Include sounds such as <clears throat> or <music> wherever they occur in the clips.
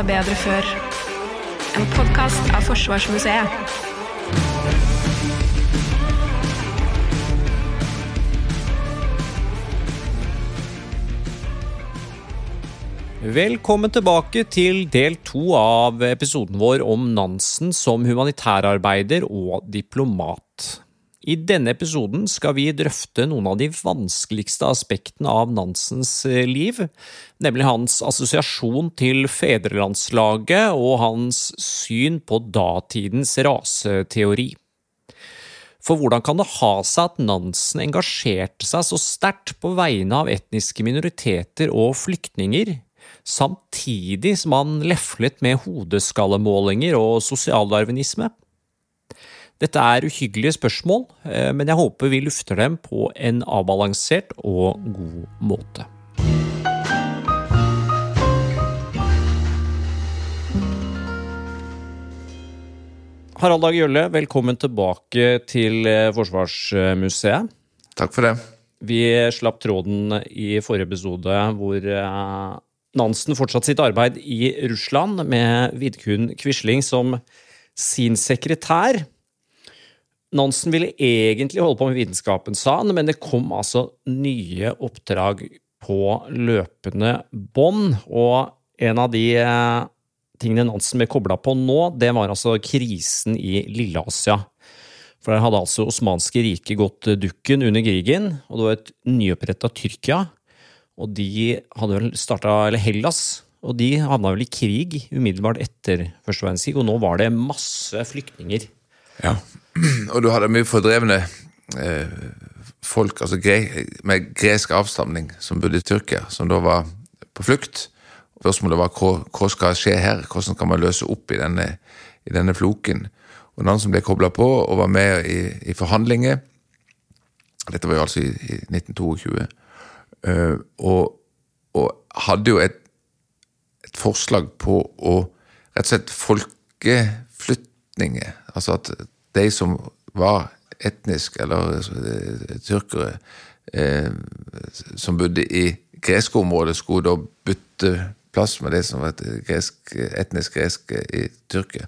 var bedre før. En podkast av Forsvarsmuseet. Velkommen tilbake til del to av episoden vår om Nansen som humanitærarbeider og diplomat. I denne episoden skal vi drøfte noen av de vanskeligste aspektene av Nansens liv, nemlig hans assosiasjon til fedrelandslaget og hans syn på datidens raseteori. For hvordan kan det ha seg at Nansen engasjerte seg så sterkt på vegne av etniske minoriteter og flyktninger, samtidig som han leflet med hodeskallemålinger og sosialdarwinisme? Dette er uhyggelige spørsmål, men jeg håper vi lufter dem på en avbalansert og god måte. Harald Dag Gjølle, velkommen tilbake til Forsvarsmuseet. Takk for det. Vi slapp tråden i forrige episode hvor Nansen fortsatte sitt arbeid i Russland med Vidkun Quisling som sin sekretær. Nansen ville egentlig holde på med vitenskapen, sa han, men det kom altså nye oppdrag på løpende bånd. Og en av de tingene Nansen ble kobla på nå, det var altså krisen i Lilleasia. For der hadde altså Osmanske riket gått dukken under krigen, og det var et nyoppretta Tyrkia. Og de hadde vel starta Eller Hellas. Og de havna vel i krig umiddelbart etter første verdenskrig, og nå var det masse flyktninger. Ja, og du hadde mye fordrevne eh, folk altså gre med gresk avstamning som bodde i Tyrkia, som da var på flukt. Spørsmålet var hva, hva skal skje her, hvordan kan man løse opp i denne, i denne floken? Og noen som ble kobla på og var med i, i, forhandlinger Dette var jo altså i, i 1922. Uh, og, og, hadde jo et, et, forslag på å rett og slett folkeflytninger. Altså at de som var etnisk eller uh, tyrkere eh, som bodde i greske områder, skulle da bytte plass med det som var gresk, etnisk greske i Tyrkia.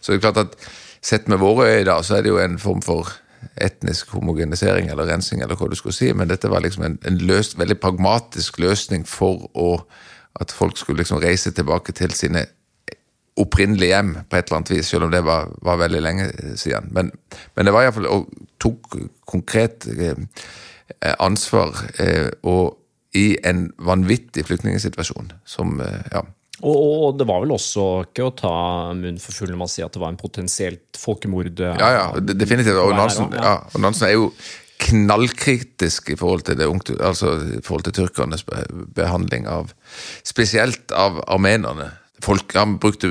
Så det er klart at sett med våre øyne da, så er det jo en form for etnisk homogenisering eller rensing, eller hva du skulle si, men dette var liksom en, en løst, veldig pragmatisk løsning for å, at folk skulle liksom reise tilbake til sine opprinnelige hjem på et eller annet vis, selv om det var, var veldig lenge siden. Men, men det var iallfall og tok konkret eh, ansvar eh, og i en vanvittig flyktningsituasjon som eh, ja, og, og, det var vel også ikke å ta munnen for full når man sier at det var en potensielt folkemord? Ja, ja, definitivt. Og Nansen, ja, og Nansen er jo knallkritisk i forhold til, det, altså, i forhold til tyrkernes behandling av Spesielt av armenerne. Folk, han brukte,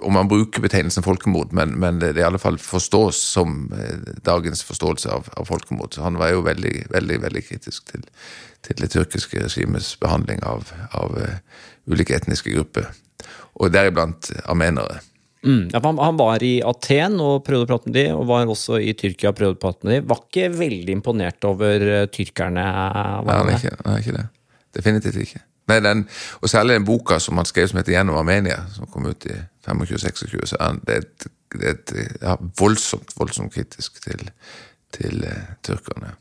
om han bruker betegnelsen folkemord, men, men det, i alle fall forstås som eh, dagens forståelse av, av folkemord. Så han var jo veldig, veldig, veldig kritisk til, til det tyrkiske regimets behandling av, av uh, ulike etniske grupper. Og deriblant armenere. Mm. Ja, han, han, var i Aten og prøvde å prate med de, og var også i Tyrkia og prøvde å prate med de. Var ikke veldig imponert over uh, tyrkerne? Nei, han er, ikke, han er ikke det. Definitivt ikke. Nei, den, og særlig den boka som han skrev som heter 'Gjennom Armenia', som kom ut i 25-26, så er det et, det er et ja, voldsomt, voldsomt kritisk til, til uh, tyrkerne.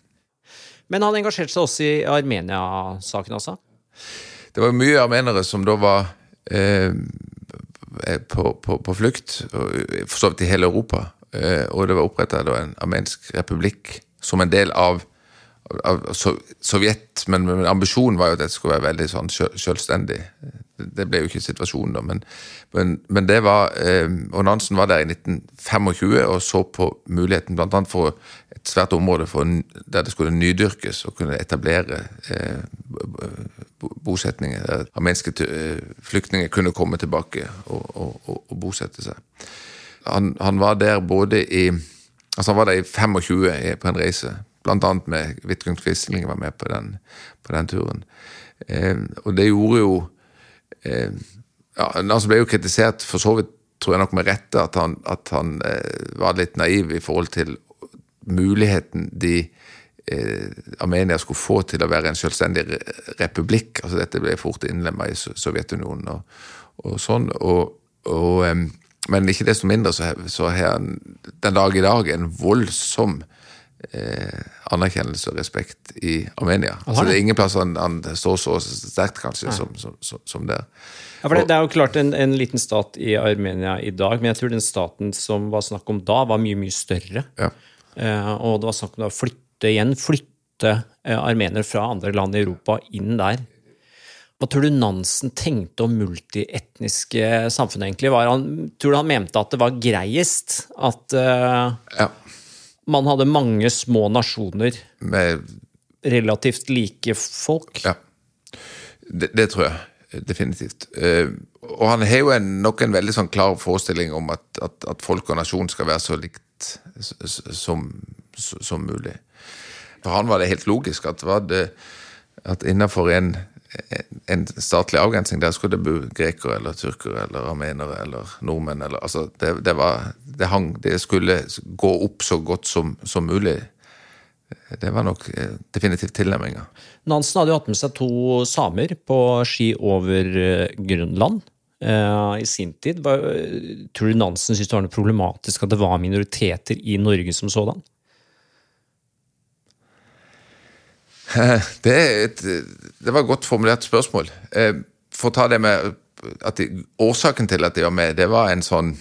Men han engasjerte seg også i Armenia-saken, altså? Det var mye armenere som da var eh, på, på, på, flukt, for så vidt i hele Europa. Eh, og det var oppretta en armensk republikk som en del av Sovjet, men, men, ambisjonen var jo at det skulle være veldig sånn selvstendig. Det ble jo ikke situasjonen, da, men, men, men det var eh, Og Nansen var der i 1925 og så på muligheten bl.a. for et svært område for, der det skulle nydyrkes og kunne etablere eh, bosetninger. Der armenske eh, flyktninger kunne komme tilbake og, og, og, og bosette seg. Han, han, var der både i Altså han var der i 25 på en reise Blant annet med Vidkun Quisling var med på den, på den turen. Eh, og det gjorde jo eh, ja, Han ble jo kritisert for så vidt, tror jeg nok med rette, at han, at han eh, var litt naiv i forhold til muligheten de eh, Armenia skulle få til å være en selvstendig republikk. altså Dette ble fort innlemma i Sovjetunionen. og og sånn. Og, og, em, men ikke desto mindre så har han den dag i dag en voldsom eh, anerkjennelse og respekt i Armenia. Så det det? er ingen plass han, han står så sterkt, kanskje, som, som, som, som der. Ja, for det, det er jo klart en, en liten stat i Armenia i dag, men jeg tror den staten som var snakk om da, var mye, mye større. Ja. Eh, og det var snakk om å flytte igjen, flytte eh, armenere fra andre land i Europa inn der. Hva tror du Nansen tenkte om multietniske samfunn, egentlig? Var han, tror du han mente at det var greiest at uh, Ja. Man hadde mange små nasjoner, Med relativt like folk? Ja, det, det tror jeg definitivt. Eh, og han har jo en, nok en veldig sånn klar forestilling om at, at, at folk og nasjon skal være så likt som, som mulig. For han var det helt logisk at, det, at innenfor en, en statlig avgrensning der skulle det bo grekere eller turkere eller armenere eller nordmenn. Eller, altså det, det, var, det, hang, det skulle gå opp så godt som, som mulig. Det var nok eh, definitivt tilnærminga. Nansen hadde jo hatt med seg to samer på ski over eh, Grønland Uh, i sin tid. Var, tror du Nansen syntes det var noe problematisk at det var minoriteter i Norge som sådan? <laughs> Det, et, det var et godt formulert spørsmål. Eh, For å ta det med at de, Årsaken til at de var med, det var en sånn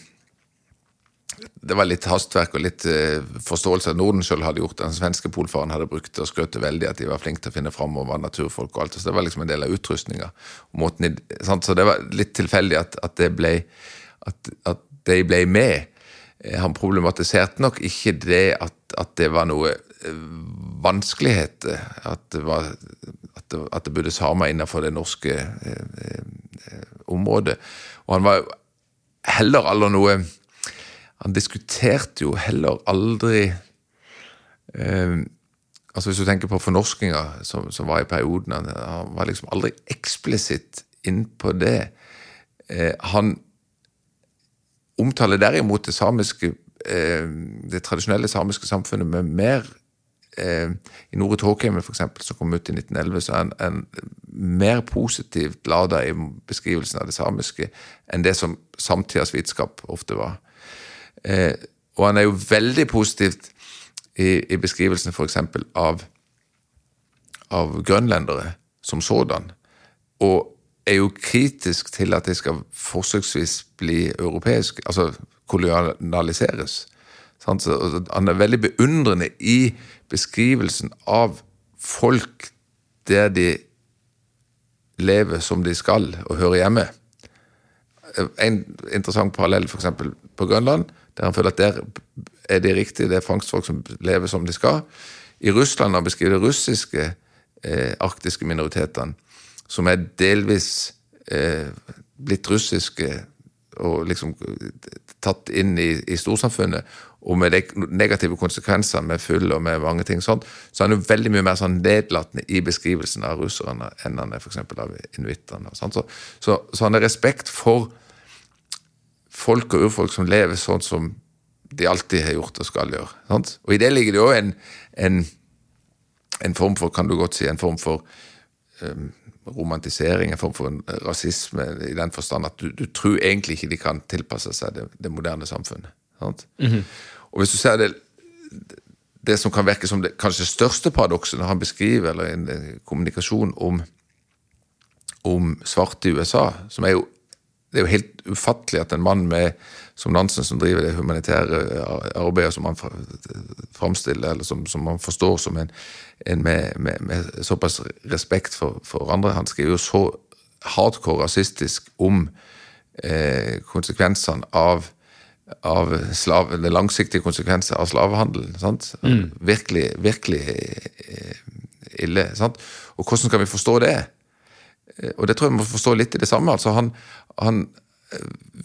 Det var litt hastverk og litt eh, forståelse at Norden sjøl hadde gjort. Den svenske polfaren hadde brukt og skrøt veldig at de var flinke til å finne fram og var naturfolk. og alt. Så det var liksom en del av utrustninga. Så det var litt tilfeldig at, at, det ble, at, at de ble med. Eh, Han problematiserte nok ikke det at, at det var noe eh, vanskeligheter. At det, var, at det, at det bodde samer innenfor det norske eh, eh, området. Og han var heller aldri noe Han diskuterte jo heller aldri eh, altså Hvis du tenker på fornorskinga som, som var i perioden, han, han var liksom aldri eksplisitt inn på det. Eh, han omtaler derimot det samiske eh, det tradisjonelle samiske samfunnet med mer eh, I Nore Tåkeheimen, for eksempel, som kom ut i 1911, så er han, en mer positivt lada i beskrivelsen av det samiske enn det som samtidas vitenskap ofte var. Eh, og han er jo veldig positivt i, i beskrivelsen f.eks. av av grønlendere som sådan, og er jo kritisk til at de skal forsøksvis bli europeisk, altså kolonialiseres. Sant? Han er veldig beundrende i beskrivelsen av folk der de lever som de skal og hører hjemme. En interessant parallell f.eks. på Grønland, der han føler at der er de riktig, det er fangstfolk som lever som de skal. I Russland, når han beskriver de russiske eh, arktiske minoritetene, som er delvis eh, blitt russiske og liksom tatt inn i, i storsamfunnet, og med de negative konsekvensene med fyll og med mange ting sånt, så er han jo veldig mye mer sånn nedlatende i beskrivelsen av russerne enn han er f.eks. av inuittene. Så, så, så han har respekt for folk og urfolk som lever sånn som de alltid har gjort og skal gjøre. Sant? Og i det ligger det jo en, en, en form for, kan du godt si, en form for um, romantisering, en form for en rasisme, i den forstand at du, du tror egentlig ikke de kan tilpasse seg det, det moderne samfunnet. Sant? Og hvis du ser det det som kan virke som det kanskje største paradokset når han beskriver eller en, en kommunikasjon om, om svarte i USA, som er jo det er jo helt ufattelig at en mann med, som Nansen, som driver det humanitære arbeidet som han framstiller, eller som, som han forstår som en, en med, med, med, såpass respekt for, for, andre Han skriver jo så hardcore rasistisk om eh, konsekvensene av, av slav, det langsiktige konsekvenser av slavehandelen. sant? Mm. Virkelig, virkelig eh, ille. sant? Og hvordan skal vi forstå det? Og det tror jeg vi må forstå litt i det samme. altså Han, han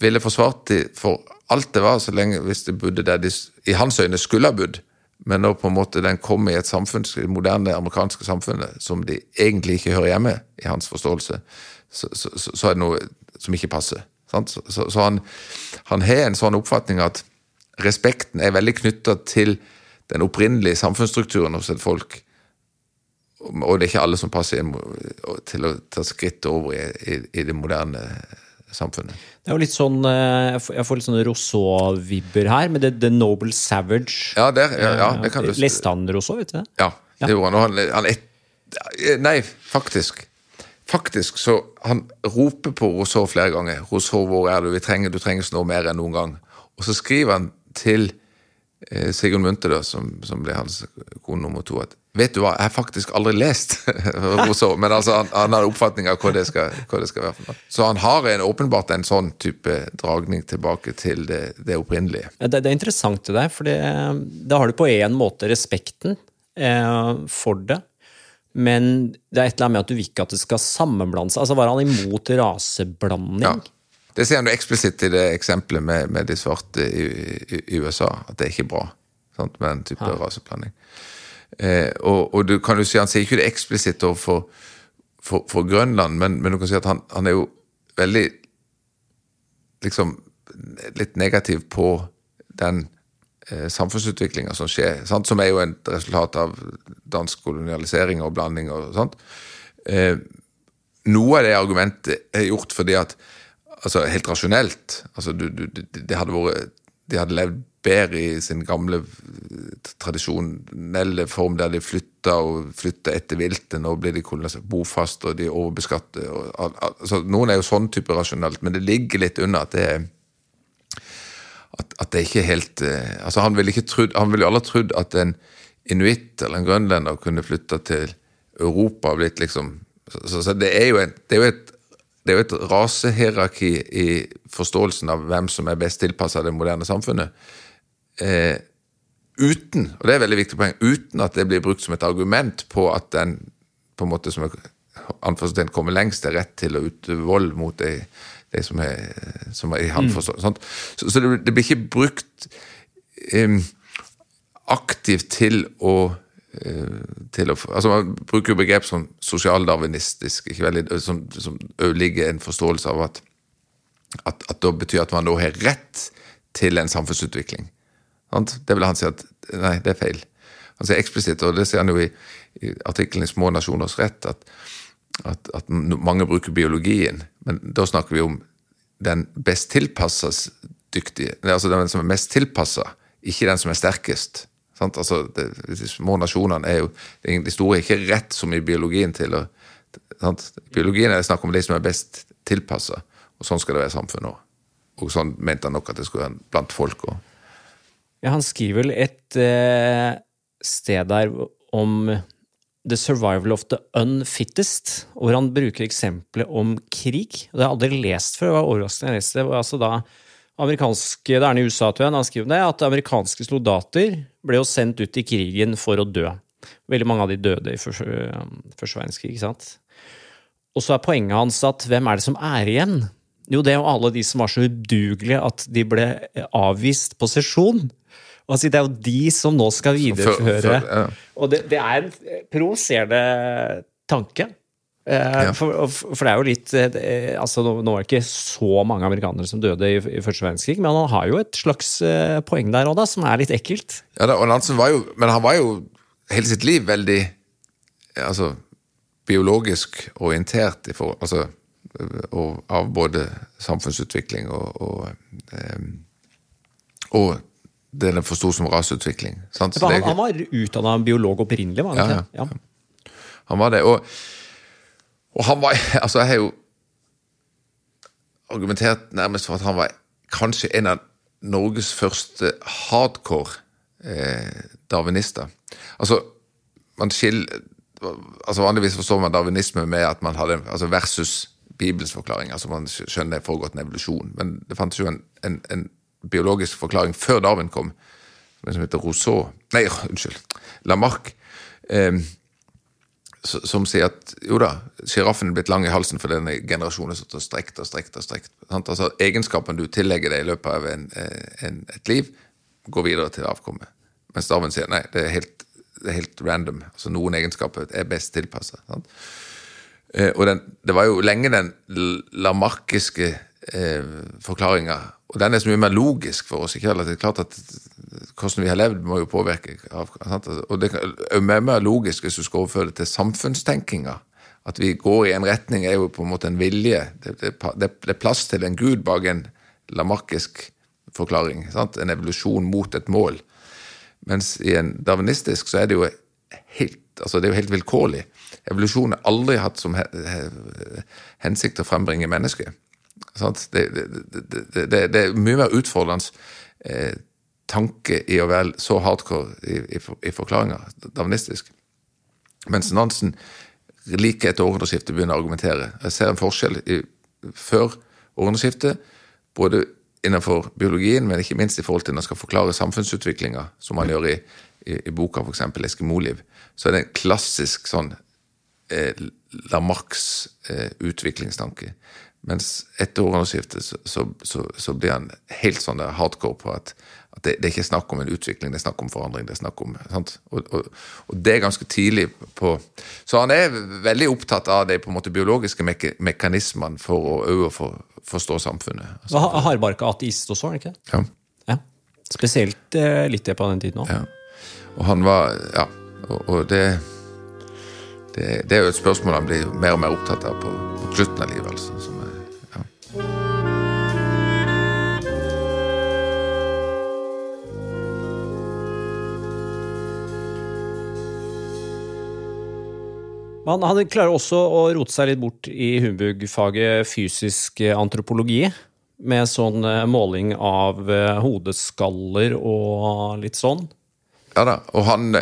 ville forsvart de for alt det var, så lenge hvis de bodde der de i hans øyne skulle ha bodd. Men nå på en måte den kom i et samfunn, det moderne amerikanske samfunnet som de egentlig ikke hører hjemme, i hans forståelse, så, så, så er det noe som ikke passer. Så, så, han, han har en sånn oppfatning at respekten er veldig knytta til den opprinnelige samfunnsstrukturen hos et folk. Og det er ikke alle som passer til å ta skritt over i, i, i det moderne samfunnet. Det er jo litt sånn eh, Jeg får- litt sånne Rousseau-vibber her, med det, The Noble Savage. Ja, der, ja, ja det kan du Leste han Rousseau, vet du det? Ja, det gjorde han. Han, han et, Nei, faktisk. Faktisk så Han roper på Rousseau flere ganger. 'Rousseau, hvor er du? Vi trenger, du trenger nå mer enn noen gang.' Og så skriver han til Sigurd Munthe, da, som, som ble hans kone nummer to, at 'Vet du hva, jeg har faktisk aldri lest <laughs> Rousseau', men altså, han, han har oppfatning av hva det, skal, hva det skal være. for noe. Så han har en, åpenbart en sånn type dragning tilbake til det, det opprinnelige. Det, det er interessant det der, for da har du på en måte respekten eh, for det. Men det er et eller annet med at du vil ikke at det skal sammenblandes. Altså Var han imot raseblanding? Ja. Det sier han jo eksplisitt i det eksempelet med, med de svarte i, i, i USA, at det er ikke bra sant, med en type raseblanding. Eh, og, og du kan jo si, Han sier ikke det eksplisitt overfor for, for Grønland, men, men du kan si at han, han er jo veldig liksom litt negativ på den eh, samfunnsutviklinga som skjer, sant? som er jo et resultat av dansk kolonialisering og blanding og sånt. Eh, noe av det argumentet er gjort fordi at altså Helt rasjonelt. altså du, du, de, hadde vært, De hadde levd bedre i sin gamle eh, tradisjonelle form, der de flytta og flytta etter viltet. Nå blir de bofast, og de overbeskatter. Og, al- al- altså, noen er jo sånn type rasjonelt, men det ligger litt under at det er at, at det ikke er helt eh, altså Han ville ville jo aldri trodd at en inuitt eller en grønlender kunne flytte til Europa og blitt liksom Så, så, så det er jo en, det er jo et det er jo et rasehierarki i forståelsen av hvem som er best tilpassa det moderne samfunnet. Eh, uten, og det er et veldig viktig poeng, uten at det blir brukt som et argument på at den på en måte som er kommer lengst, er rett til å utøve vold mot de, de som er, som er i handforståelse. sant? Så, så det, det blir ikke brukt eh, aktivt til å til å, altså Man bruker jo begrep som sosialdarwinistisk, som, som ligger en forståelse av at, at, at da betyr at man da har rett til en samfunnsutvikling. Sant? Det vil han si at nei, det er feil. Han sier eksplisitt, og det sier han jo i, i artikkelen Små nasjoners rett, at, at, at mange bruker biologien, men da snakker vi om den best tilpasses dyktige, altså den som er mest tilpassa, ikke den som er sterkest. Altså, det, de små nasjonene er jo De store er ikke rett som i biologien til å? Biologien er snakk om de som er best tilpassa, og sånn skal det være i samfunnet òg. Og sånn mente han nok at det skulle være blant folk òg. Ja, han skriver vel et eh, sted der om The survival of the unfittest, hvor han bruker eksempelet om krig. Det har jeg aldri lest før, det var overraskende jeg leste det. altså da amerikanske, Det er han i USA, tror jeg, han skriver det, at amerikanske soldater ble jo sendt ut i krigen for å dø. Veldig mange av de døde i første, første verdenskrig, ikke sant? Og så er poenget hans at hvem er det som er igjen? Jo, det er jo alle de som var så udugelige at de ble avvist på sesjon. Og altså, Det er jo de som nå skal videreføre. Og det, det er en provoserende tanke. Eh, for, for det er jo litt eh, altså Nå var det ikke så mange amerikanere som døde i, i første verdenskrig, men han har jo et slags eh, poeng der òg, som er litt ekkelt. Ja, da, og Nansen var jo, men han var jo hele sitt liv veldig altså, biologisk orientert i for, altså, og, av både samfunnsutvikling og, og, eh, og det den forsto som raseutvikling. Han, han var utdanna biolog opprinnelig, var han Ja, ikke? ja. Han var det. Og, og han var <laughs> Altså, jeg har jo argumentert nærmest for at han var kanskje en av Norges første hardcore eh, darwinister. Altså, man skiller altså Vanligvis forstår man darwinisme med at man hadde altså versus Bibelens forklaring. altså Man skjønner det har foregått en evolusjon. Men det fantes jo en, en, en biologisk forklaring før Darwin kom, som heter Rousseau Nei, <laughs> unnskyld. Lamarck. Eh, som sier at jo da, sjiraffen er blitt lang i halsen fordi denne generasjonen stått og strekt og strekt. og strekt. Sant? Altså Egenskapen du tillegger deg i løpet av en, eh, en, et liv, går videre til avkommet. Mens Darwin sier nei, det er helt, det er helt random. altså Noen egenskaper er best tilpassa. Eh, og den, det var jo lenge den lamarkiske eh, forklaringa, og den er så mye mer logisk for oss. ikke? Det er klart at hvordan vi har levd, må jo påvirke sant? Og det er mye mer logisk hvis du skal overføre det til samfunnstenkinga. At vi går i en retning, er jo på en måte en vilje. Det, det, det det er plass til en gud bak en lamarkisk forklaring. Sant? En evolusjon mot et mål. Mens i en darwinistisk så er det jo helt, altså det er jo helt vilkårlig. Evolusjon har aldri hatt som he, he, hensikt å frembringe mennesket. Det, det, det, det er mye mer utfordrende eh, tanke i å være så hardcore i, i, i forklaringa, darwinistisk. Mens Nansen like etter århundreskiftet begynner å argumentere. Jeg ser en forskjell i, før århundreskiftet, både innenfor biologien, men ikke minst i forhold til når man skal forklare samfunnsutviklinga, som man gjør i, i, i boka f.eks. Eskimoliv, så er det en klassisk sånn Lamarcks eh, utviklingstanke. Mens etter århundreskiftet så, så, så, så, blir han helt sånn hardcore på at, at det, det, er ikke snakk om en utvikling, det er snakk om forandring. det er snakk om, og, og, og, det er ganske tidlig på Så han er veldig opptatt av de på en måte biologiske me mekanismene for å øve for, forstå samfunnet. Altså, Hardbarka ateist også, er det ikke? Ja. ja. Spesielt eh, litt det på den tiden òg. Ja. Og han var Ja, og, og det, det, det er jo et spørsmål han blir mer og mer opptatt av på, på slutten av livet. altså, som Han, han klarer også å rote seg litt bort i humbug-faget fysisk antropologi. Med sånn eh, måling av eh, hodeskaller og litt sånn. Ja da, og han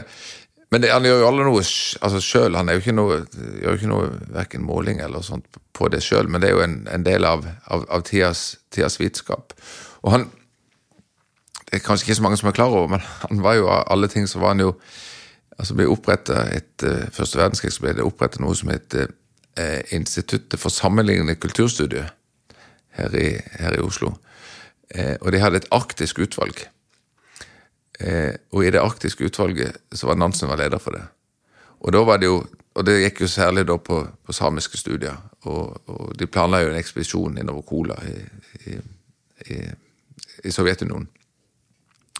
Men det, han gjør jo alle noe altså sjøl. Han jo noe, gjør jo ikke noe verken måling eller sånt på det sjøl, men det er jo en, en del av, av, av tidas, tidas, vitenskap. Og han Det er kanskje ikke så mange som er klar over, men han var jo av alle ting så var han jo altså ble Etter uh, første verdenskrig så ble det opprettet noe som heter eh, Instituttet for sammenlignende kulturstudier her i, her i Oslo. Eh, og de hadde et arktisk utvalg. Uh, og i det arktiske utvalget så var Nansen var leder for det. Og da var det jo og det gikk jo særlig da på, på samiske studier. Og, og, de planla jo en ekspedisjon innover Kola i, i, i, i Sovjetunionen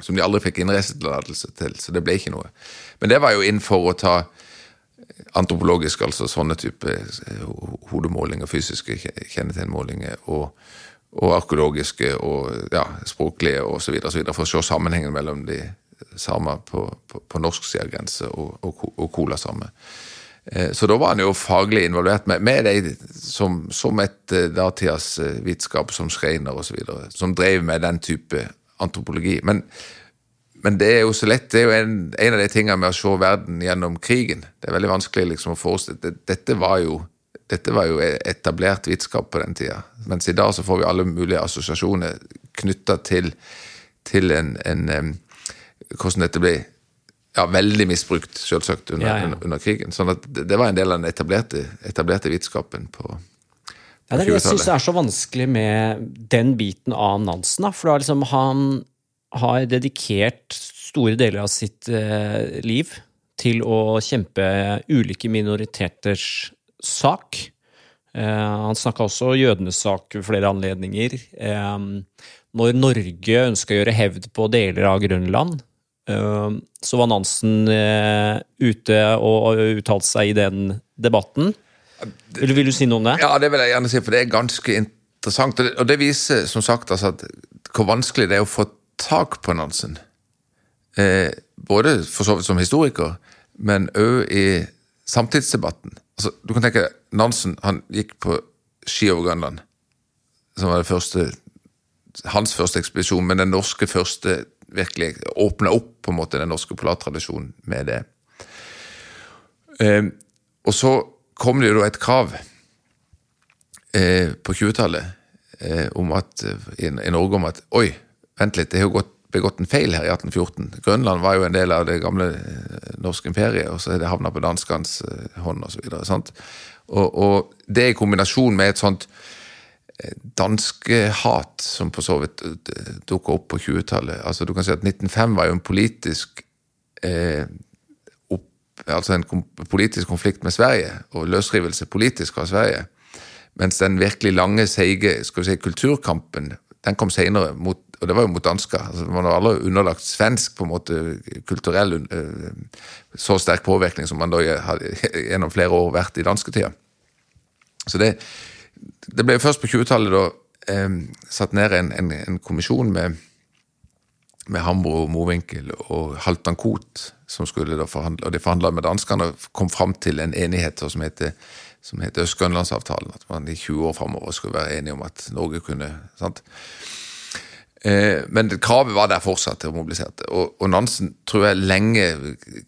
som de aldri fikk innreisetillatelse til, så det ble ikke noe. Men det var jo inn for å ta antropologisk, altså sånne type eh, hodemålinger, fysiske kjennetegnmålinger, og, og arkeologiske og ja, språklige osv., for å se sammenhengen mellom de samer på, på, på norsk side av grense og, og, og colasamer. Eh, så da var han jo faglig involvert med, med de som, som et eh, datidas vitenskap som Schreiner osv., som drev med den type antropologi. Men, men, det er jo så lett. Det er jo en, en, av de tingene med å se verden gjennom krigen. Det er veldig vanskelig liksom å forestille Dette var jo dette var jo etablert vitenskap på den tida. Mens i dag så får vi alle mulige assosiasjoner knytta til, til en, en, Hvordan dette ble ja, veldig misbrukt, selvsagt, under, ja, ja. under, under krigen. Sånn at det, det, var en del av den etablerte, etablerte vitenskapen på, ja, det er det jeg syns er så vanskelig med den biten av Nansen. Da. For liksom, han har dedikert store deler av sitt eh, liv til å kjempe ulike minoriteters sak. Eh, han snakka også jødenes sak ved flere anledninger. Eh, når Norge ønska å gjøre hevd på deler av Grønland, eh, så var Nansen ute og uttalte seg i den debatten. Vil, vil, du si noe om det? Ja, det vil jeg gjerne si, for det er ganske interessant. Og det, viser som sagt altså, hvor vanskelig det er å få tak på Nansen. Både for så vidt som historiker, men òg i samtidsdebatten. Altså, du kan tenke Nansen han gikk på ski over Grønland, som var det første, hans første ekspedisjon, men den norske første virkelig åpna opp på en måte den norske polartradisjonen med det. Eh, og så kom det jo da et krav eh, på 20-tallet eh, at, i, i, Norge om at oi, vent litt, det har jo gått, begått en feil her i 1814. Grønland var jo en del av det gamle eh, norske imperiet, og så er det havna på danskenes eh, hånd osv. Og, og, og det i kombinasjon med et sånt eh, danskehat som på så vidt dukka opp på 20-tallet. Altså, du kan si at 1905 var jo en politisk eh, altså en politisk konflikt med Sverige, og løsrivelse politisk fra Sverige. Mens den virkelig lange, seige si, kulturkampen den kom senere, mot, og det var jo mot dansker. Altså, man har aldri underlagt svensk på en måte kulturell eh, så sterk påvirkning som man da har gjennom flere år vært i dansketida. Så det, det ble først på 20-tallet da eh, satt ned en, en, en kommisjon med, med Hambro, Mowinckel og Halvdan Koht, som skulle da forhandle, og de forhandla med danskene og kom fram til en enighet som heter, som heter Øst-Grønlandsavtalen. At man i 20 år framover skulle være enige om at Norge kunne sant? Eh, men kravet var der fortsatt til å mobilisere. Og, og, Nansen tror jeg lenge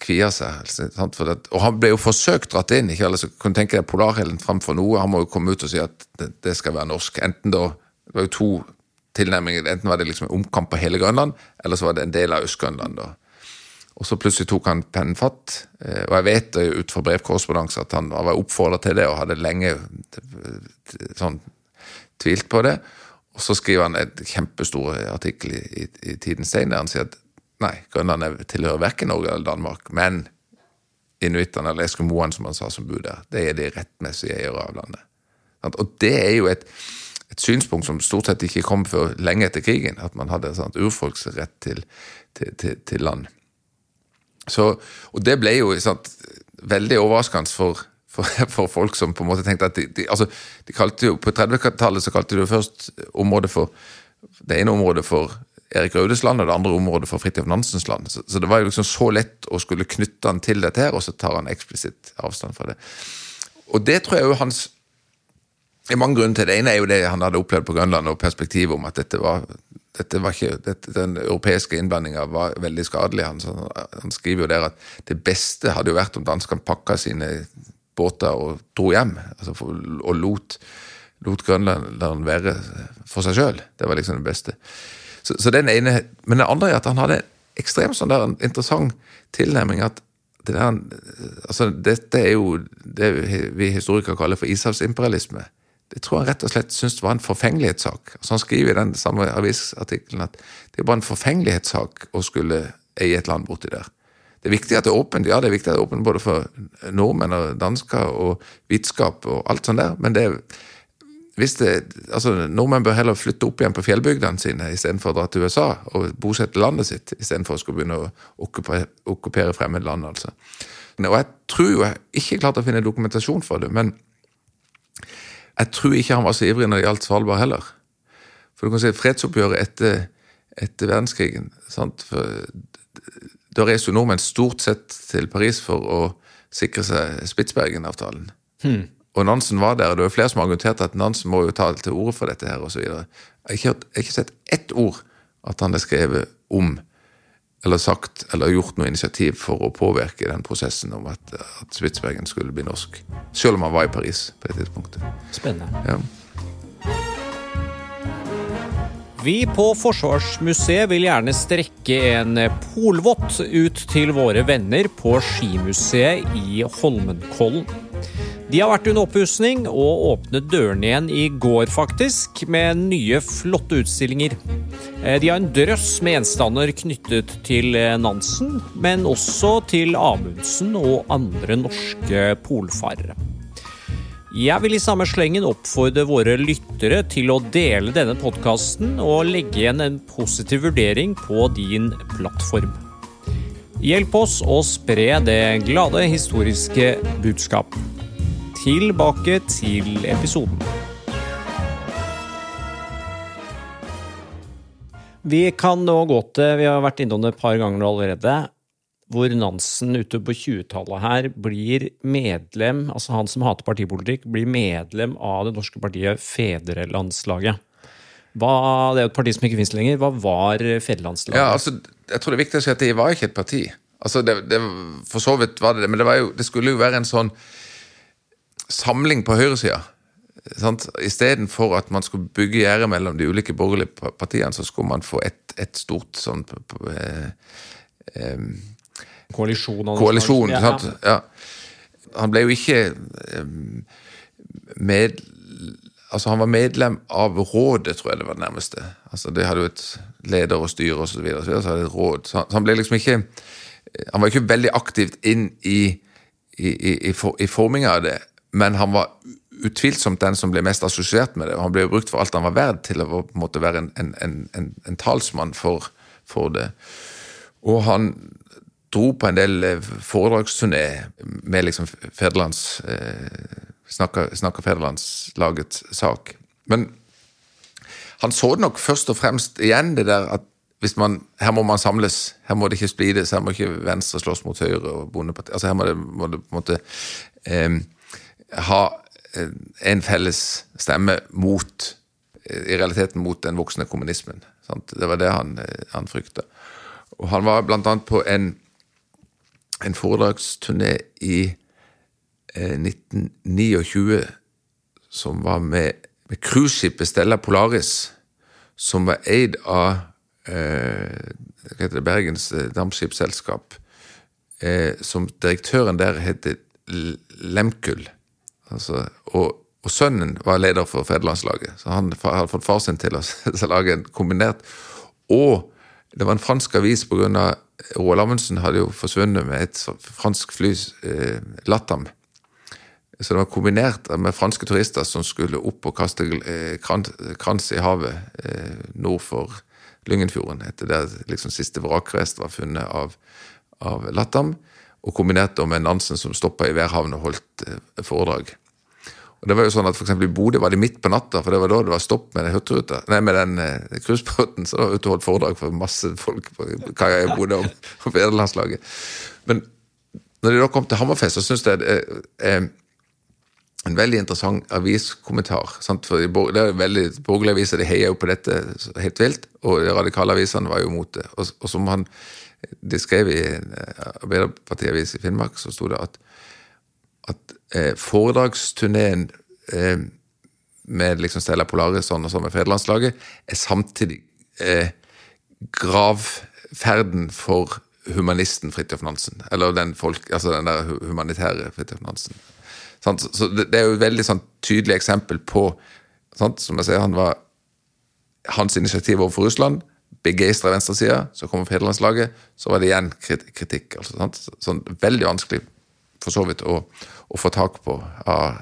kvia seg. Det, og han ble jo forsøkt dratt inn. ikke altså, kunne tenke deg polarhelen fremfor noe. Han må jo komme ut og si at det, det, skal være norsk. Enten da, Det var jo to tilnærminger. Enten var det liksom en omkamp på hele Grønland, eller så var det en del av Øst-Grønland. Og så plutselig tok han pennen fatt. Eh, og jeg vet ut fra brevkorrespondanse at han var oppfordra til det og hadde lenge sånn tvilt på det. Og så skriver han et kjempestor artikkel i, i, Tidens Tegn der han sier at nei, Grønland tilhører verken Norge eller Danmark, men inuittene eller eskimoene, som han sa som bor der, det er de rettmessige eiere av landet. Og det er jo et, et, synspunkt som stort sett ikke kom før lenge etter krigen, at man hadde en urfolks rett til, til, til, til land. Så, og det ble jo sant, veldig overraskende for for, <laughs> for, folk som på en måte tenkte at de, de, altså, de kalte jo, På 30-tallet så kalte de jo først området for det ene området for Erik Raudes land, og det andre området for Fridtjof Nansens land. Så, så, det var jo liksom så lett å skulle knytte han til dette her, og så tar han eksplisitt avstand fra det. Og det tror jeg jo hans Det er mange grunner til det. ene er jo det han hadde opplevd på Grønland, og perspektivet om at dette var dette var ikke, dette, den europeiske innblandinga var veldig skadelig. Han, han, skriver jo der at det beste hadde jo vært om danskene pakka sine båter og dro hjem. Altså for, og lot, lot grønlenderen være for seg sjøl. Det var liksom det beste. Så, så, den ene, Men det andre er at han hadde ekstremt sånn der, en interessant tilnærming. at det der, altså Dette er jo det vi historikere kaller for ishavsimperialisme. Det tror han rett og slett syntes var en forfengelighetssak. Altså han skriver i den samme avisartikkelen at det bare en forfengelighetssak å skulle eie et land borti der. Det er viktig at det er åpent, ja, det er viktig at det er åpent både for nordmenn og dansker og vitenskap og alt sånt der, men det er det, altså Nordmenn bør heller flytte opp igjen på fjellbygdene sine istedenfor å dra til USA og bosette landet sitt, istedenfor å skulle begynne å okkupere, okkupere fremmedland. altså. Og jeg tror jeg ikke klarte å finne dokumentasjon for det, men jeg tror ikke han var så ivrig når det gjaldt Svalbard heller. For du kan si fredsoppgjøret etter, etter verdenskrigen sant? For da reiser jo nordmenn stort sett til Paris for å sikre seg Spitsbergen-avtalen. Hmm. Og Nansen var der, og det er flere som har argumentert at Nansen må jo ta til orde for dette her osv. Jeg har ikke, ikke sett ett ord at han har skrevet om eller sagt eller gjort noe initiativ for å påvirke den prosessen om at, at Spitsbergen skulle bli norsk. Selv om han var i Paris på det tidspunktet. Spennende. Ja. Vi på Forsvarsmuseet vil gjerne strekke en polvott ut til våre venner på Skimuseet i Holmenkollen. De har vært under oppussing og åpnet dørene igjen i går, faktisk, med nye, flotte utstillinger. Eh, de har en drøss med gjenstander knyttet til Nansen, men også til Amundsen og andre norske polfarere. Jeg vil i samme slengen oppfordre våre lyttere til å dele denne podkasten og legge igjen en positiv vurdering på din plattform. Hjelp oss å spre det glade historiske budskap. Tilbake til episoden. Vi kan nå gå til Vi har vært innom det et par ganger allerede hvor Nansen ute på 20-tallet her blir medlem, altså han som hater partipolitikk, blir medlem av det norske partiet Fedrelandslaget. Hva, det er jo et parti som ikke finnes lenger. Hva var Fedrelandslaget? Ja, altså, jeg tror det er viktig å si at det var ikke et parti. Altså, det, det, for så vidt var det det, men det, jo, det skulle jo være en sånn samling på høyresida. Istedenfor at man skulle bygge gjerde mellom de ulike borgerlige partiene, så skulle man få et, et stort sånn eh, eh, Koalisjon. Koalisjon, ja. sant. Ja. Han ble jo ikke med Altså, han var medlem av rådet, tror jeg det var det nærmeste. Altså, Det hadde jo et leder og styre og så videre, så videre, så hadde et råd. Så han ble liksom ikke Han var ikke veldig aktivt inn i, i, i, i forminga av det, men han var utvilsomt den som ble mest assosiert med det. og Han ble jo brukt for alt han var verd til å på en måte være en, en, en, en talsmann for, for, det. Og han dro på en del eh, foredragsturné med liksom federlands, eh, snakker, snakker federlandslagets sak. Men han så det nok først og fremst igjen det der at hvis man, her må man samles. Her må det ikke splides. Her må ikke Venstre slåss mot Høyre og Bondepartiet. Altså her må det på en måte eh, ha en felles stemme mot I realiteten mot den voksne kommunismen. Sant? Det var det han, han frykta. Og han var blant annet på en, en foredragsturné i eh, 1929 som var med, med cruiseskipet Stella Polaris, som var eid av eh, Bergens eh, Dampskipsselskap. Eh, som direktøren der heter Lemkull. Altså, og, og, sønnen var leder for fedrelandslaget, så han hadde fått far sin til å, <laughs> lage en kombinert. Og det var en fransk avis pga. Roald Amundsen hadde jo forsvunnet med et fransk fly, eh, Latam. Så det var kombinert med franske turister som skulle opp og kaste eh, krans i havet eh, nord for Lyngenfjorden, etter der liksom siste vrakrest var funnet av, av Latam og kombinert med Nansen som stoppa i Værhavn og holdt eh, foredrag. Og det var jo sånn at for I Bodø var det midt på natta, for det var da det var stopp med den nei, med den eh, cruisebåten. Så det var ute holdt foredrag for masse folk på kaia i Bodø om, om. Men når de da kom til Hammerfest, så syns jeg det er en veldig interessant aviskommentar. Sant? For det er veldig, Borgerlige aviser de heier jo på dette helt vilt, og de radikale avisene var jo mot det. Og, og som han de skrev i eh, Arbeiderpartiavis i Finnmark, så sto det at, at eh, foredragsturneen eh, med liksom Stella Polaris og sånn med Federlandslaget er samtidig eh, gravferden for humanisten Fridtjof Nansen. Eller den, folk, altså den der humanitære Fridtjof Nansen. Så det, er jo et veldig sånn, tydelig eksempel på? Som jeg sier, han var Hans initiativ overfor Russland begeistra venstresida, så kommer federlandslaget, så var det igjen kritikk. Altså? Sånn, veldig vanskelig for så vidt å, å få tak på av,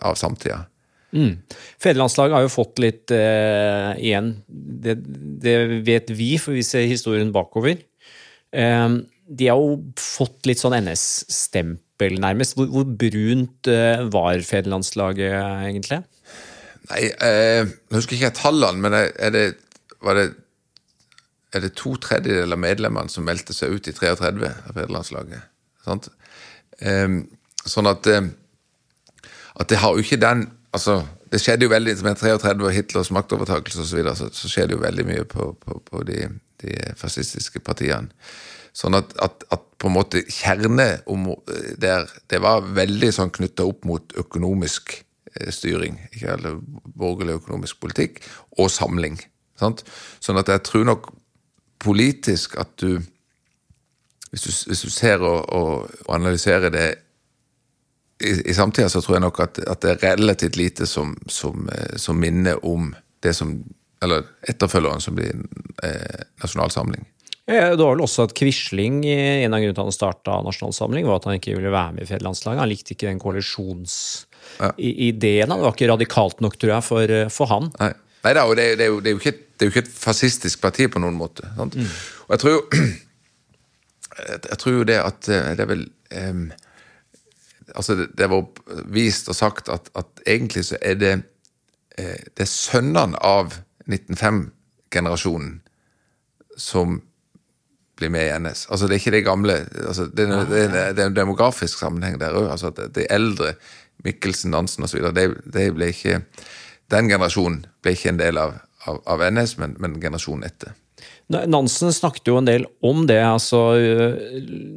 av samtida. Mm. Federlandslaget har jo fått litt eh, igjen. Det, det, vet vi, for vi ser historien bakover. Eh, de har jo fått litt sånn NS-stempel, nærmest. Hvor, hvor brunt eh, var federlandslaget egentlig? Nei, eh, jeg husker ikke tallene, men er det, var det er det to tredjedeler av medlemmene som meldte seg ut i 33 av federlandslaget. Sant? Um, sånn at, um, at det har jo ikke den altså, Det skjedde jo veldig med 33 og Hitlers maktovertakelse osv. Så, videre, så så skjedde jo veldig mye på, på, på de, de, fascistiske partiene. Sånn at, at, at, på en måte kjerne der, det var veldig sånn knytta opp mot økonomisk eh, styring. ikke eller Borgerlig økonomisk politikk og samling. Sant? Sånn at jeg tror nok politisk at du Hvis du, hvis du ser og, og, og, analyserer det i, i samtida, så tror jeg nok at, at det er relativt lite som, som, eh, som, minner om det som Eller etterfølgeren som blir eh, nasjonalsamling. Ja, det var vel også at Quisling, en av grunnene til at han starta Nasjonalsamling, var at han ikke ville være med i Fedrelandslaget. Han likte ikke den koalisjonsideen. Ja. Det var ikke radikalt nok, tror jeg, for, for han. Nei. Nei da, og det, det, er jo, det, er ikke, det, er jo, ikke, et fascistisk parti på noen måte. Mm. Og jeg tror jo Jeg tror jo det at eh, det er vel um, Altså, det, var vist og sagt at, at egentlig så er det eh, Det er sønnene av 1905-generasjonen som blir med i NS. Altså, det er ikke det gamle altså, det, er, det, er, det er en demografisk sammenheng der òg. Altså, de eldre, Mikkelsen, Nansen osv., de, de ble ikke den generasjonen ble ikke en del av, av, av NS, men, men generasjonen etter. Nansen snakket jo en del om det. altså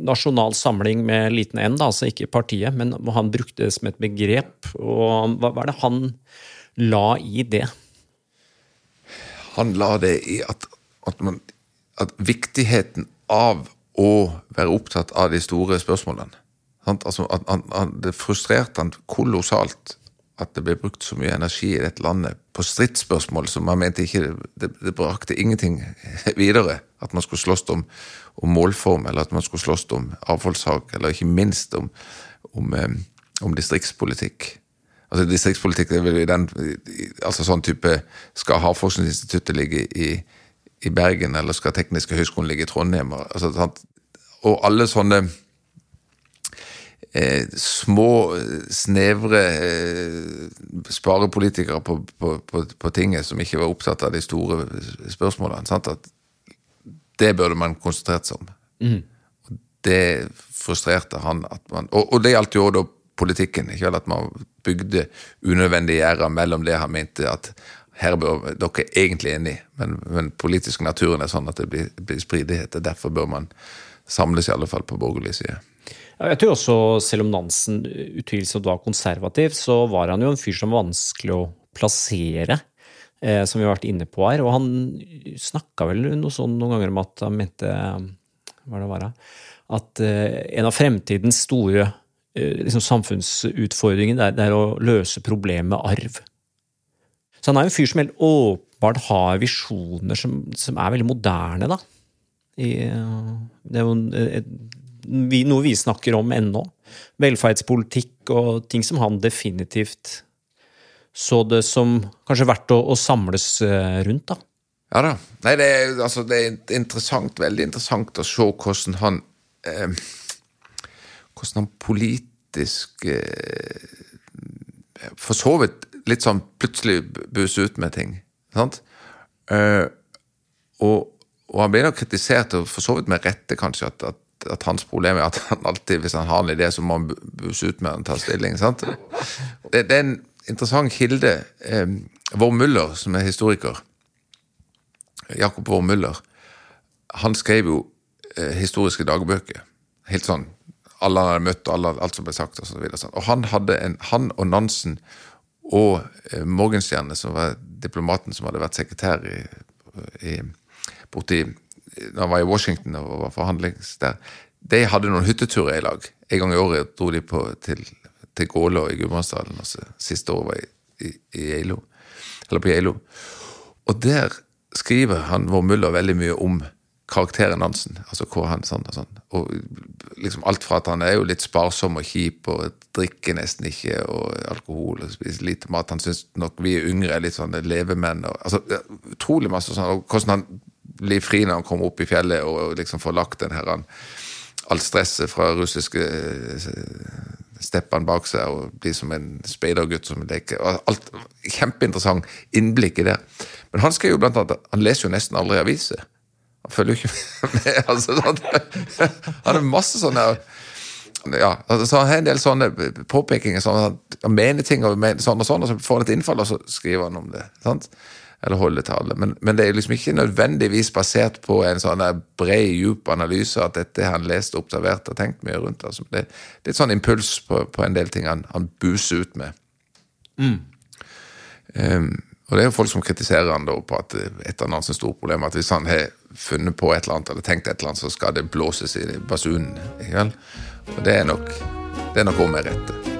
Nasjonal samling med liten n, da, altså ikke partiet, men han brukte det som et begrep. og Hva, er det han la i det? Han la det i at, at, man, at viktigheten av å være opptatt av de store spørsmålene. Altså, at, at, det frustrerte han kolossalt at det ble brukt så mye energi i dette landet på stridsspørsmål som man mente ikke Det, det brakte ingenting <laughs> videre. At man skulle slåss om, om, målform, eller at man skulle slåss om avfallssak, eller ikke minst om, om, eh, om distriktspolitikk. Altså Distriktspolitikk det vil den, altså sånn type Skal Havforskningsinstituttet ligge i, i Bergen, eller skal Tekniske høgskolen ligge i Trondheim? Altså, og alle sånne eh, små, snevre eh, sparepolitikere på, på, på, på, tinget som ikke var opptatt av de store spørsmålene. Sant? At det burde man konsentrert seg om. Mm. Det frustrerte han at man Og, og det gjaldt jo da politikken. ikke vel At man bygde unødvendige gjerder mellom det han mente at her bør dere egentlig enige, men, men politisk naturen er sånn at det blir, blir spridighet. Derfor bør man samles, i alle fall på borgerlig side. Jeg tror også, selv om Nansen utvilsomt var konservativ, så var han jo en fyr som var vanskelig å plassere, eh, som vi har vært inne på her. Og han snakka vel noe sånn noen ganger om at han mente Hva det var At eh, en av fremtidens store eh, liksom, samfunnsutfordringer det er, det er å løse problemet med arv. Så han er jo en fyr som helt åpenbart har visjoner som, som er veldig moderne, da. I, det er jo et vi, noe vi snakker om ennå. Velferdspolitikk og ting som han definitivt så det som kanskje verdt å, å samles eh, rundt, da. Ja da. Nei, det er, altså, det er interessant, veldig interessant å se hvordan han eh, Hvordan han politisk eh, For så vidt litt sånn plutselig buser ut med ting. Sant? Eh, og, og, han blir nok kritisert, og for så vidt med rette, kanskje, at, at at hans problem er at han alltid, hvis han har en idé, så må han buse ut med og ta stilling. sant? Det, det, er en interessant kilde. Eh, Vår Muller, som er historiker, Jakob Vår Muller, han skrev jo eh, historiske dagbøker. Helt sånn alle han hadde møtt, alle, alt som ble sagt og så videre. Sånn. Og han hadde en, han og Nansen og eh, Morgenstjerne, som var diplomaten som hadde vært sekretær i, i borti når han var i Washington og var forhandlings der, de hadde noen hytteturer i lag. En gang i året dro de på, til, til Gålå i Gudbrandsdalen. Siste året var i, i, i Eilo, eller på Geilo. Og der skriver han vår Muller veldig mye om karakteren Nansen. Altså hvor han sånn og sånn. Og liksom alt fra at han er jo litt sparsom og kjip og drikker nesten ikke og alkohol og spiser lite mat. Han syns nok vi yngre er litt sånn levemenn. Og, altså, utrolig masse sånn. Og hvordan han bli fri når han kommer opp i fjellet og liksom får lagt den her, alt stresset fra russiske eh, steppene bak seg og blir som en speidergutt som leker. Alt, Kjempeinteressant innblikk i det. Men han skal jo blant annet, han leser jo nesten aldri aviser. Han følger jo ikke <laughs> med. altså Han, <laughs> han har masse sånne ja, altså Han har en del sånne påpekinger. Sånn, han mener ting og mener sånn og sånn, og så får han et innfall, og så skriver han om det. sant? Eller holde tale. Men, men, det er liksom ikke nødvendigvis basert på en sånn bred, djup analyse at dette har han lest, observert og tenkt mye rundt. Altså, det, det, er et sånn impuls på, på, en del ting han, han buser ut med. Mm. Um, og det er jo folk som kritiserer han da på at et av hans store problem at hvis han har funnet på et eller annet eller tenkt et eller annet, så skal det blåses i basunen. Og det er nok det er nok om med rette.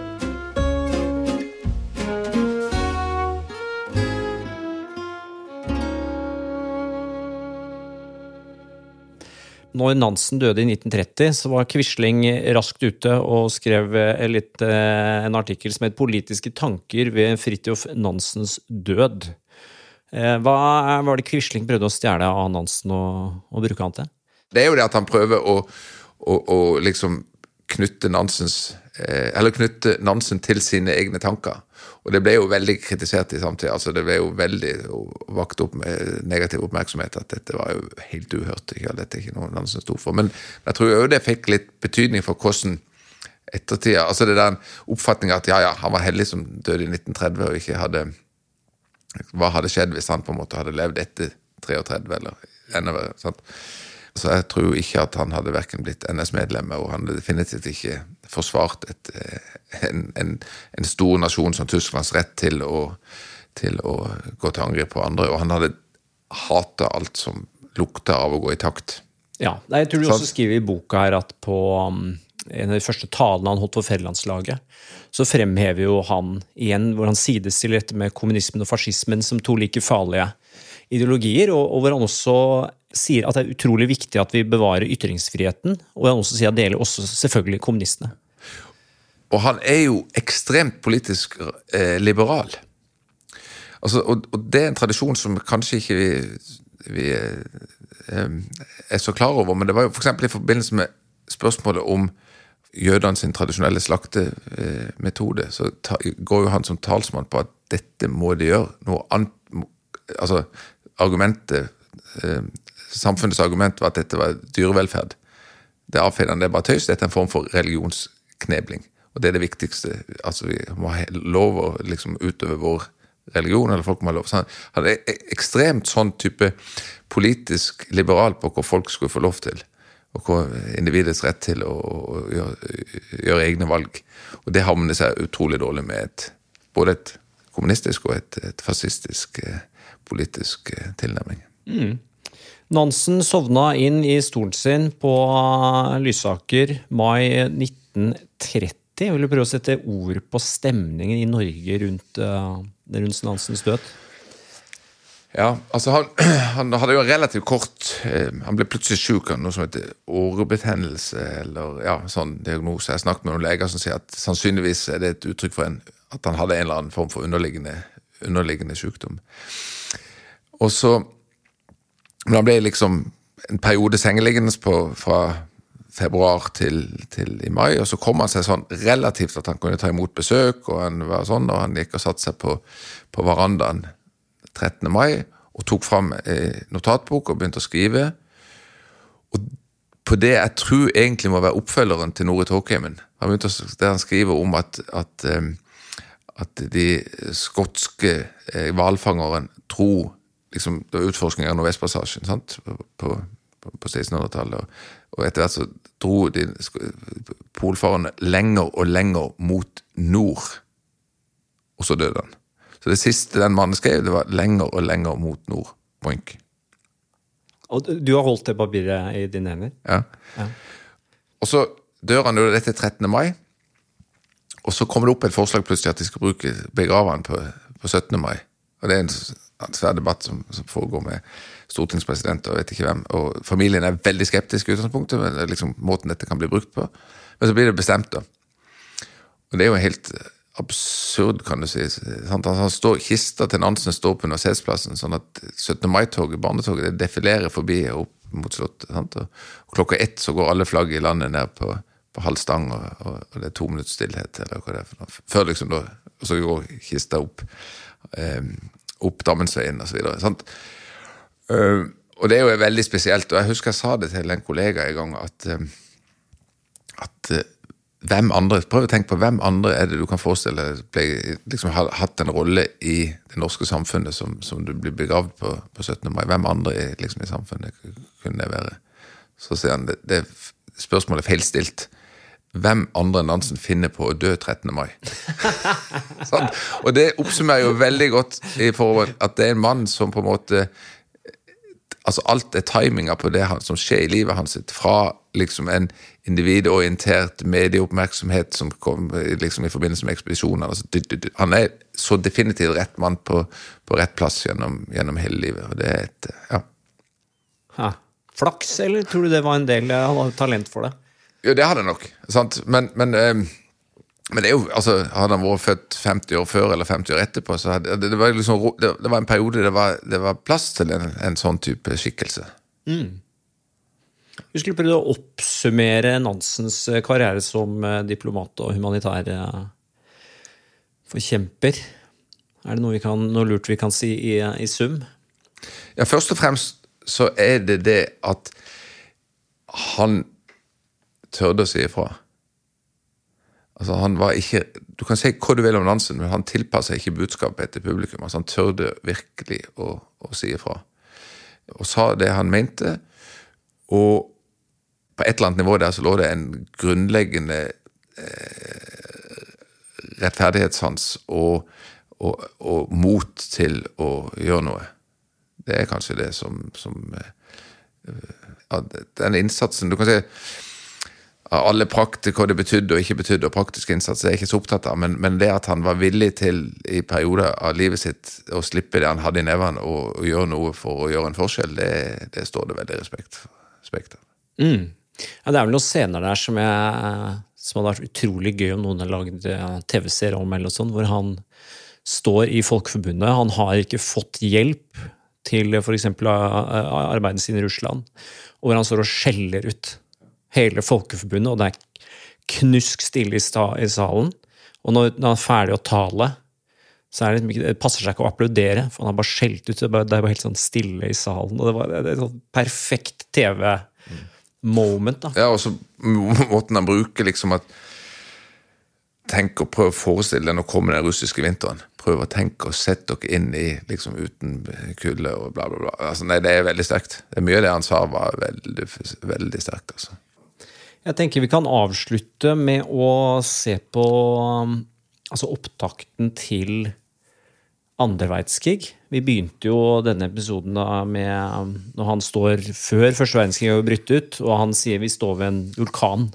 Når Nansen døde i 1930, så var Quisling raskt ute og skrev litt, eh, en artikkel som het 'Politiske tanker ved Fridtjof Nansens død'. Eh, hva var det Quisling prøvde å stjele av Nansen og, og bruke han til? Det er jo det at han prøver å, å, å liksom knytte Nansens Eh, knytte Nansen til sine egne tanker. Og det ble jo veldig kritisert i samtida. altså Det ble jo veldig vakt opp med negativ oppmerksomhet at dette var jo helt uhørt. Ikke? Dette er ikke noe Nansen sto for. Men jeg tror jo det fikk litt betydning for hvordan ettertida Altså det der oppfatninga at ja, ja, han var heldig som døde i 1930 og ikke hadde Hva hadde skjedd hvis han på en måte hadde levd etter 33, eller enda verre? sant? Så jeg tror ikke at han hadde verken blitt NS-medlem, og han hadde definitivt ikke forsvart et, eh, en, en, en, stor nasjon som Tysklands rett til å, til å gå til angrep på andre. Og han hadde hata alt som lukta av å gå i takt. Ja, jeg tror du også skriver i boka her at på um, en av de første talene han holdt for fedrelandslaget, så fremhever jo han igjen hvor han sidestiller dette med kommunismen og fascismen som to like farlige ideologier, og, og hvor han også sier at det er utrolig viktig at vi bevarer ytringsfriheten. Og han også sier at det gjelder også selvfølgelig kommunistene. Og han er jo ekstremt politisk eh, liberal. Altså, og, og, det er en tradisjon som kanskje ikke vi, vi eh, er så klar over, men det var jo f.eks. i forbindelse med spørsmålet om jødene sin tradisjonelle slaktemetode, så ta, går jo han som talsmann på at dette må de gjøre. Noe annet, altså argumentet, eh, Samfunnets argument var at dette var dyrevelferd. Det avfeide det er bare tøys. Dette er en form for religionsknebling. Og det er det viktigste. altså Vi må ha lov å liksom utøve vår religion, eller folk må ha lov. Så han er ekstremt sånn type politisk liberal på hva folk skulle få lov til og hva individets rett til å, gjøre, gjøre, egne valg. Og det havner seg utrolig dårlig med et, både et kommunistisk og et, et fascistisk eh, politisk eh, tilnærming. Mm. Nansen sovna inn i stolen sin på eh, Lysaker mai 1930. Jeg du prøve å sette ord på stemningen i Norge rundt, rundt Nansens død. Ja, altså han, <clears throat> han, hadde jo relativt kort eh, Han ble plutselig sjuk av noe som heter årebetennelse, eller ja, sånn diagnose. Jeg snakket med noen leger som sier at sannsynligvis er det et uttrykk for en, at han hadde en eller annen form for underliggende, underliggende sykdom. Og så Men han ble liksom en periode sengeliggende fra februar til, til, i mai, og så kom han seg sånn relativt at han kunne ta imot besøk, og han var sånn, og han gikk og satte seg på, på verandaen 13. mai og tok fram eh, notatbok og begynte å skrive. Og på det jeg tror egentlig må være oppfølgeren til Norit Håkheimen. Der han skriver om at, at, eh, at de skotske eh, hvalfangeren tro liksom, Det var utforskning av Nordvestpassasjen sant? på, på, på 1600-tallet. Og, og etter hvert så dro de polfarerne lenger og lenger mot nord. Og så døde han. Så det siste den mannen skrev, det var lenger og lenger mot nord. Boink. Og du har holdt det papiret i dine hender? Ja. ja. Og så dør han jo dette 13. mai. Og så kommer det opp et forslag plutselig at de skal bruke, begrave han på, på 17. mai. Og det er en, en svær debatt som, som, foregår med stortingspresident og vet ikke hvem. Og familien er veldig skeptisk i utgangspunktet, men liksom måten dette kan bli brukt på. Men så blir det bestemt, da. Og det er jo helt absurd, kan du si. Sant? Han står, Kista til Nansen står på Universitetsplassen, sånn at 17. mai-toget, barnetoget, det defilerer forbi og opp mot Slottet. Sant? Og klokka ett så går alle flagg i landet ned på, på halv stang, og, og, det er to minutts stillhet, eller hva det er for noe. Før liksom da, Og så går kista opp, eh, opp så videre. Uh, og det er jo veldig spesielt, og jeg husker jeg sa det til en kollega en gang, at, uh, at uh, hvem andre, Prøv å tenke på hvem andre er det du kan forestille deg liksom, har hatt en rolle i det norske samfunnet som, som du blir begravd på, på 17. mai. Hvem andre i, liksom, i samfunnet kunne det være? Så sier han det, det spørsmålet er feilstilt. Hvem andre enn Nansen finner på å dø 13. mai? <laughs> sånn. Og det oppsummerer jo veldig godt i forhold at det er en mann som på en måte altså Alt er timinga på det som skjer i livet hans, fra liksom en individorientert medieoppmerksomhet som kom liksom i forbindelse med ekspedisjoner. Altså, han er så definitivt rett mann på, på rett plass gjennom, gjennom, hele livet. og det er et, ja. Ha. Flaks, eller tror du det var en del Han hadde talent for det? Jo, det hadde jeg nok. sant? Men, men eh, men det er jo, altså, hadde han vært født 50 år før eller 50 år etterpå, så hadde, det, det, var liksom, det, det, var en periode det var, det var plass til en, en sånn type skikkelse. Mm. Vi skulle prøve å oppsummere Nansens eh, karriere som eh, diplomat og humanitær eh, forkjemper. Er det noe, kan, noe, lurt vi kan si i, i sum? Ja, Først og fremst så er det det at han tørde å si ifra. Altså, han var ikke Du kan si hva du vil om Nansen, men han tilpassa ikke budskapet til publikum. Altså, han tørde virkelig å, å si ifra. Og sa det han mente. Og på et eller annet nivå der så lå det en grunnleggende eh, rettferdighetssans og, og, og, mot til å gjøre noe. Det er kanskje det som, som eh, ja, Den innsatsen Du kan si alle praktik, hva det betydde og ikke betydde, og praktisk innsats er jeg ikke så opptatt av, men, men, det at han var villig til i perioder av livet sitt å slippe det han hadde i nevene, og, og gjøre noe for å gjøre en forskjell, det, det står det veldig respekt, respekt av. Mm. Ja, det er vel noen scener der som, jeg, som hadde vært utrolig gøy om noen hadde lagd TV-serie om, eller sånn, hvor han står i Folkeforbundet. Han har ikke fått hjelp til f.eks. arbeidet sin i Russland, og hvor han står og skjeller ut hele Folkeforbundet, og det er knusk stille i, salen. Og når, han er ferdig å tale, så er det, liksom det passer seg ikke å applaudere, for han har bare skjelt ut. Det er bare, det er bare helt sånn stille i salen. Og det var det et sånn perfekt TV-moment. da. Ja, og så <laughs> måten han bruker liksom at Tenk og prøv å forestille deg nå kommer den russiske vinteren. Prøv å tenke og sette dere inn i liksom uten kulde og bla, bla, bla. Altså, nei, det er veldig sterkt. Det er Mye av det han sa, var veldig, veldig sterkt. altså. Jeg tenker vi kan avslutte med å se på um, altså opptakten til andre verdenskrig. Vi begynte jo denne episoden da med um, når han står før første verdenskrig er brutt ut, og han sier vi står ved en vulkan.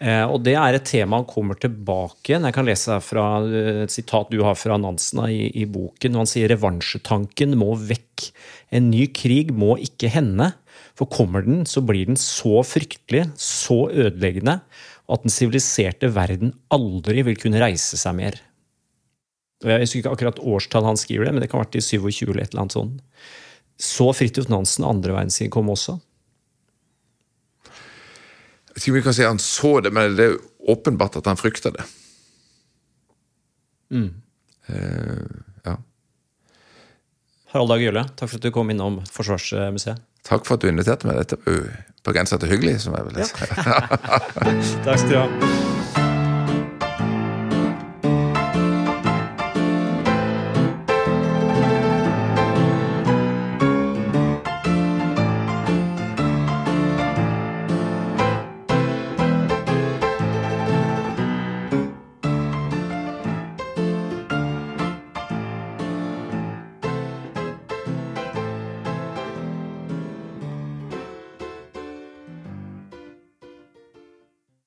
Eh, og det er et tema han kommer tilbake igjen. Jeg kan lese fra eh, et sitat du har fra Nansen i, i boken. og Han sier revansjetanken må vekk. En ny krig må ikke hende. For kommer den, så blir den så fryktelig, så ødeleggende, at den siviliserte verden aldri vil kunne reise seg mer. Og Jeg husker ikke akkurat årstall han skriver det, men det kan ha vært i 27 eller et eller annet sånt. Så Fridtjof Nansen andre verdenskrig kom også. Jeg vet ikke om vi kan si han så det, men det er åpenbart at han frykta det. Eh, ja. Harald Dag Gjølle, takk for at du kom innom Forsvarsmuseet. Takk for at du inviterte meg. Dette var på grensa til hyggelig, som jeg vil si. <laughs> Takk skal du ha.